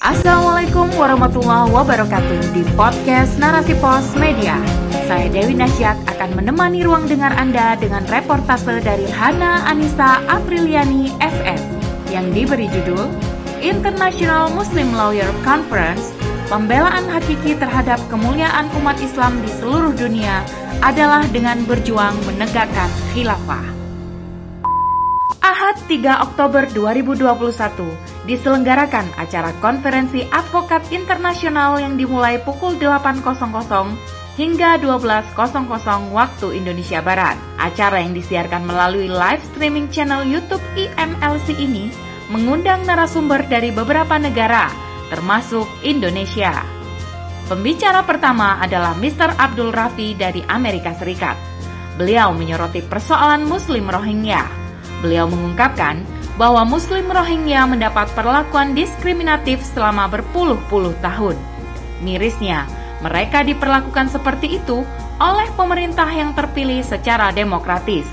Assalamualaikum warahmatullahi wabarakatuh di podcast Narasi Pos Media. Saya Dewi Nasyak akan menemani ruang dengar Anda dengan reportase dari Hana Anissa Apriliani SS yang diberi judul International Muslim Lawyer Conference Pembelaan hakiki terhadap kemuliaan umat Islam di seluruh dunia adalah dengan berjuang menegakkan khilafah. Ahad 3 Oktober 2021 diselenggarakan acara konferensi advokat internasional yang dimulai pukul 8.00 hingga 12.00 waktu Indonesia Barat. Acara yang disiarkan melalui live streaming channel YouTube IMLC ini mengundang narasumber dari beberapa negara, termasuk Indonesia. Pembicara pertama adalah Mr. Abdul Rafi dari Amerika Serikat. Beliau menyoroti persoalan Muslim Rohingya. Beliau mengungkapkan bahwa Muslim Rohingya mendapat perlakuan diskriminatif selama berpuluh-puluh tahun. Mirisnya, mereka diperlakukan seperti itu oleh pemerintah yang terpilih secara demokratis.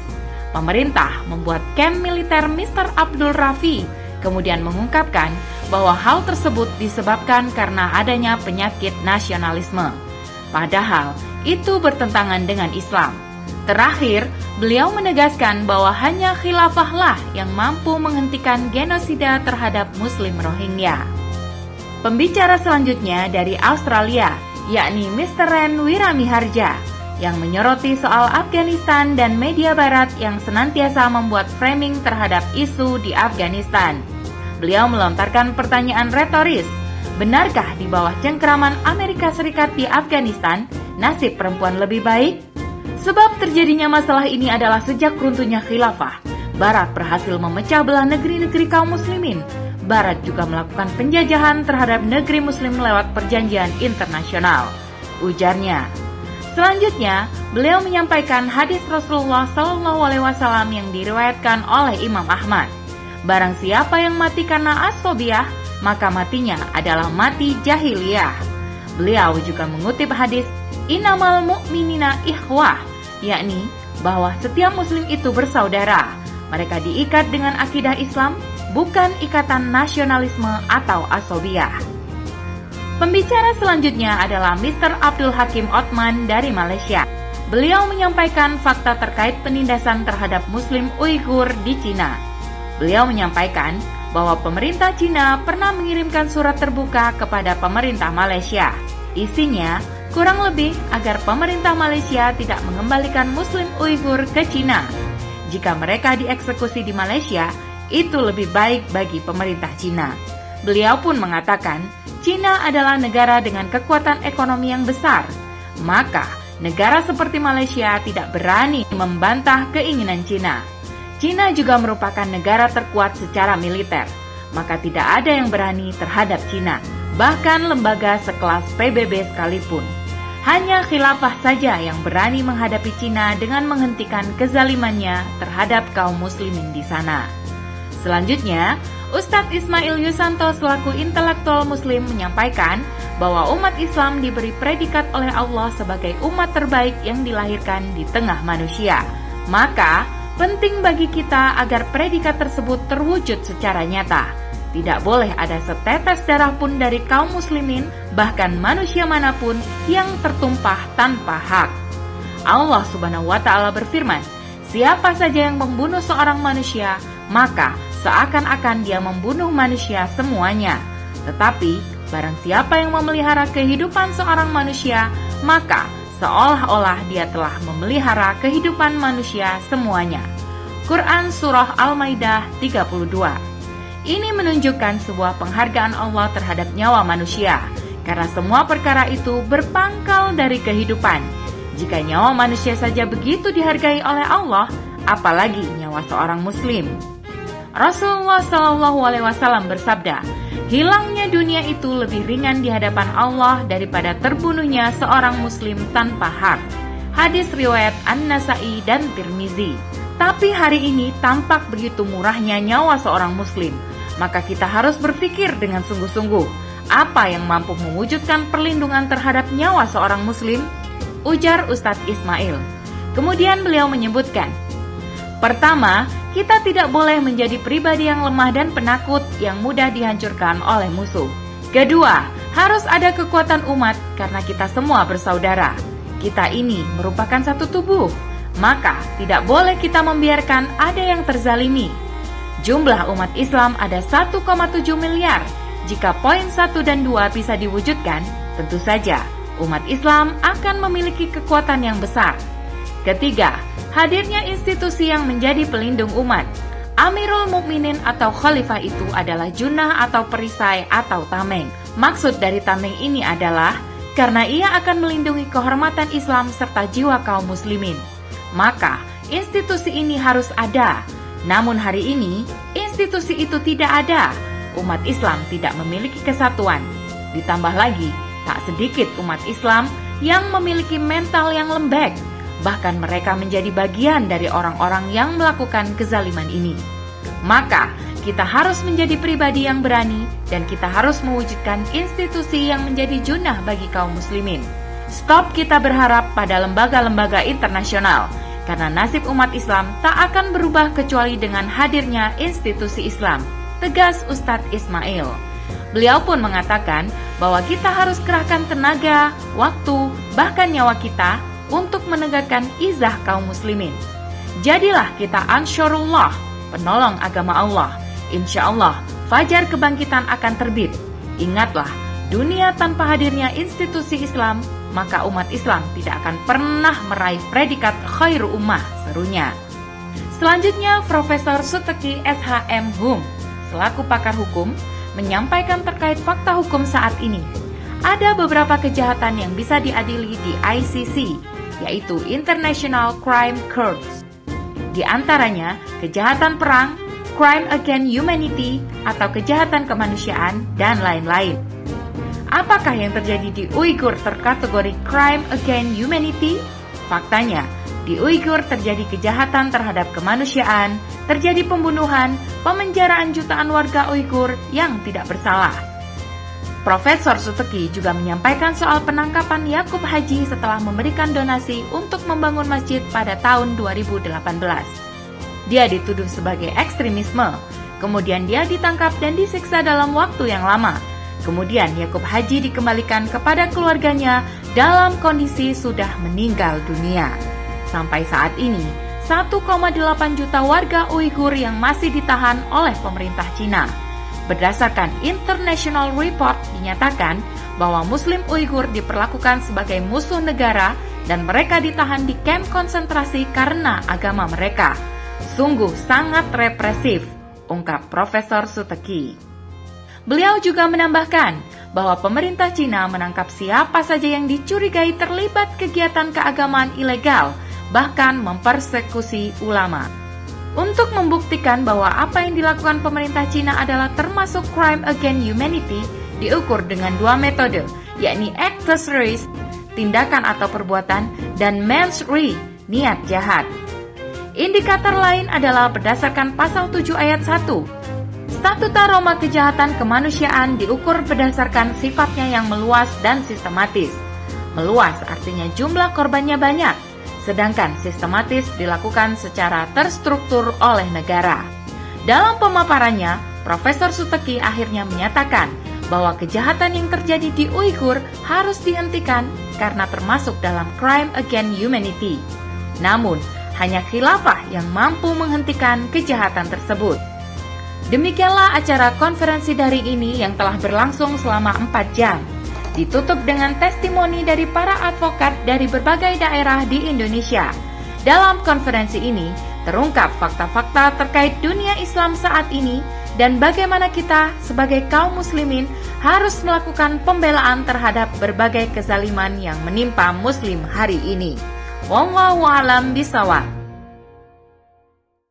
Pemerintah membuat kamp militer Mr. Abdul Rafi, kemudian mengungkapkan bahwa hal tersebut disebabkan karena adanya penyakit nasionalisme. Padahal itu bertentangan dengan Islam. Terakhir, beliau menegaskan bahwa hanya khilafahlah yang mampu menghentikan genosida terhadap Muslim Rohingya. Pembicara selanjutnya dari Australia, yakni Mr. Ren Wiramiharja, yang menyoroti soal Afghanistan dan media barat yang senantiasa membuat framing terhadap isu di Afghanistan. Beliau melontarkan pertanyaan retoris, benarkah di bawah cengkeraman Amerika Serikat di Afghanistan, nasib perempuan lebih baik? Sebab terjadinya masalah ini adalah sejak runtuhnya khilafah. Barat berhasil memecah belah negeri-negeri kaum muslimin. Barat juga melakukan penjajahan terhadap negeri muslim lewat perjanjian internasional. Ujarnya. Selanjutnya, beliau menyampaikan hadis Rasulullah Wasallam yang diriwayatkan oleh Imam Ahmad. Barang siapa yang mati karena asobiah, maka matinya adalah mati jahiliyah. Beliau juga mengutip hadis Inamal mu'minina ikhwah yakni bahwa setiap muslim itu bersaudara. Mereka diikat dengan akidah Islam, bukan ikatan nasionalisme atau asobiah. Pembicara selanjutnya adalah Mr. Abdul Hakim Otman dari Malaysia. Beliau menyampaikan fakta terkait penindasan terhadap Muslim Uighur di Cina. Beliau menyampaikan bahwa pemerintah Cina pernah mengirimkan surat terbuka kepada pemerintah Malaysia. Isinya Kurang lebih agar pemerintah Malaysia tidak mengembalikan Muslim Uighur ke Cina. Jika mereka dieksekusi di Malaysia, itu lebih baik bagi pemerintah Cina. Beliau pun mengatakan, Cina adalah negara dengan kekuatan ekonomi yang besar. Maka, negara seperti Malaysia tidak berani membantah keinginan Cina. Cina juga merupakan negara terkuat secara militer, maka tidak ada yang berani terhadap Cina, bahkan lembaga sekelas PBB sekalipun. Hanya khilafah saja yang berani menghadapi Cina dengan menghentikan kezalimannya terhadap kaum muslimin di sana. Selanjutnya, Ustadz Ismail Yusanto selaku intelektual muslim menyampaikan bahwa umat Islam diberi predikat oleh Allah sebagai umat terbaik yang dilahirkan di tengah manusia. Maka, penting bagi kita agar predikat tersebut terwujud secara nyata tidak boleh ada setetes darah pun dari kaum muslimin, bahkan manusia mana pun yang tertumpah tanpa hak. Allah Subhanahu wa taala berfirman, "Siapa saja yang membunuh seorang manusia, maka seakan-akan dia membunuh manusia semuanya. Tetapi barang siapa yang memelihara kehidupan seorang manusia, maka seolah-olah dia telah memelihara kehidupan manusia semuanya." Quran Surah Al-Maidah 32 ini menunjukkan sebuah penghargaan Allah terhadap nyawa manusia, karena semua perkara itu berpangkal dari kehidupan. Jika nyawa manusia saja begitu dihargai oleh Allah, apalagi nyawa seorang Muslim. Rasulullah Shallallahu Alaihi Wasallam bersabda, hilangnya dunia itu lebih ringan di hadapan Allah daripada terbunuhnya seorang Muslim tanpa hak. Hadis riwayat An-Nasai dan Tirmizi. Tapi hari ini tampak begitu murahnya nyawa seorang Muslim maka kita harus berpikir dengan sungguh-sungguh apa yang mampu mewujudkan perlindungan terhadap nyawa seorang muslim? Ujar Ustadz Ismail. Kemudian beliau menyebutkan, Pertama, kita tidak boleh menjadi pribadi yang lemah dan penakut yang mudah dihancurkan oleh musuh. Kedua, harus ada kekuatan umat karena kita semua bersaudara. Kita ini merupakan satu tubuh, maka tidak boleh kita membiarkan ada yang terzalimi. Jumlah umat Islam ada 1,7 miliar. Jika poin 1 dan 2 bisa diwujudkan, tentu saja umat Islam akan memiliki kekuatan yang besar. Ketiga, hadirnya institusi yang menjadi pelindung umat. Amirul Mukminin atau khalifah itu adalah junah atau perisai atau tameng. Maksud dari tameng ini adalah karena ia akan melindungi kehormatan Islam serta jiwa kaum muslimin. Maka, institusi ini harus ada. Namun hari ini, institusi itu tidak ada. Umat Islam tidak memiliki kesatuan. Ditambah lagi, tak sedikit umat Islam yang memiliki mental yang lembek bahkan mereka menjadi bagian dari orang-orang yang melakukan kezaliman ini. Maka, kita harus menjadi pribadi yang berani dan kita harus mewujudkan institusi yang menjadi junah bagi kaum muslimin. Stop kita berharap pada lembaga-lembaga internasional, karena nasib umat Islam tak akan berubah kecuali dengan hadirnya institusi Islam, tegas Ustadz Ismail. Beliau pun mengatakan bahwa kita harus kerahkan tenaga, waktu, bahkan nyawa kita untuk menegakkan izah kaum muslimin. Jadilah kita ansyarullah, penolong agama Allah. Insya Allah, fajar kebangkitan akan terbit. Ingatlah, dunia tanpa hadirnya institusi Islam, maka umat Islam tidak akan pernah meraih predikat khairu ummah, serunya. Selanjutnya, Profesor Suteki SHM Hum, selaku pakar hukum, menyampaikan terkait fakta hukum saat ini. Ada beberapa kejahatan yang bisa diadili di ICC, yaitu International Crime Court. Di antaranya kejahatan perang, crime against humanity atau kejahatan kemanusiaan, dan lain-lain. Apakah yang terjadi di Uighur terkategori crime against humanity? Faktanya, di Uighur terjadi kejahatan terhadap kemanusiaan, terjadi pembunuhan, pemenjaraan jutaan warga Uighur yang tidak bersalah Profesor Suteki juga menyampaikan soal penangkapan Yakub Haji setelah memberikan donasi untuk membangun masjid pada tahun 2018. Dia dituduh sebagai ekstremisme, kemudian dia ditangkap dan disiksa dalam waktu yang lama. Kemudian Yakub Haji dikembalikan kepada keluarganya dalam kondisi sudah meninggal dunia. Sampai saat ini, 1,8 juta warga Uighur yang masih ditahan oleh pemerintah Cina. Berdasarkan International Report dinyatakan bahwa Muslim Uighur diperlakukan sebagai musuh negara dan mereka ditahan di kamp konsentrasi karena agama mereka. Sungguh sangat represif, ungkap Profesor Suteki. Beliau juga menambahkan bahwa pemerintah Cina menangkap siapa saja yang dicurigai terlibat kegiatan keagamaan ilegal, bahkan mempersekusi ulama. Untuk membuktikan bahwa apa yang dilakukan pemerintah Cina adalah termasuk crime against humanity, diukur dengan dua metode, yakni actus reus, tindakan atau perbuatan, dan mens rea, niat jahat. Indikator lain adalah berdasarkan pasal 7 ayat 1. Statuta Roma kejahatan kemanusiaan diukur berdasarkan sifatnya yang meluas dan sistematis. Meluas artinya jumlah korbannya banyak, sedangkan sistematis dilakukan secara terstruktur oleh negara. Dalam pemaparannya, Profesor Suteki akhirnya menyatakan bahwa kejahatan yang terjadi di Uighur harus dihentikan karena termasuk dalam crime against humanity. Namun, hanya khilafah yang mampu menghentikan kejahatan tersebut. Demikianlah acara konferensi daring ini yang telah berlangsung selama 4 jam ditutup dengan testimoni dari para advokat dari berbagai daerah di Indonesia. Dalam konferensi ini, terungkap fakta-fakta terkait dunia Islam saat ini dan bagaimana kita sebagai kaum muslimin harus melakukan pembelaan terhadap berbagai kezaliman yang menimpa muslim hari ini. Wallahu alam bisawab.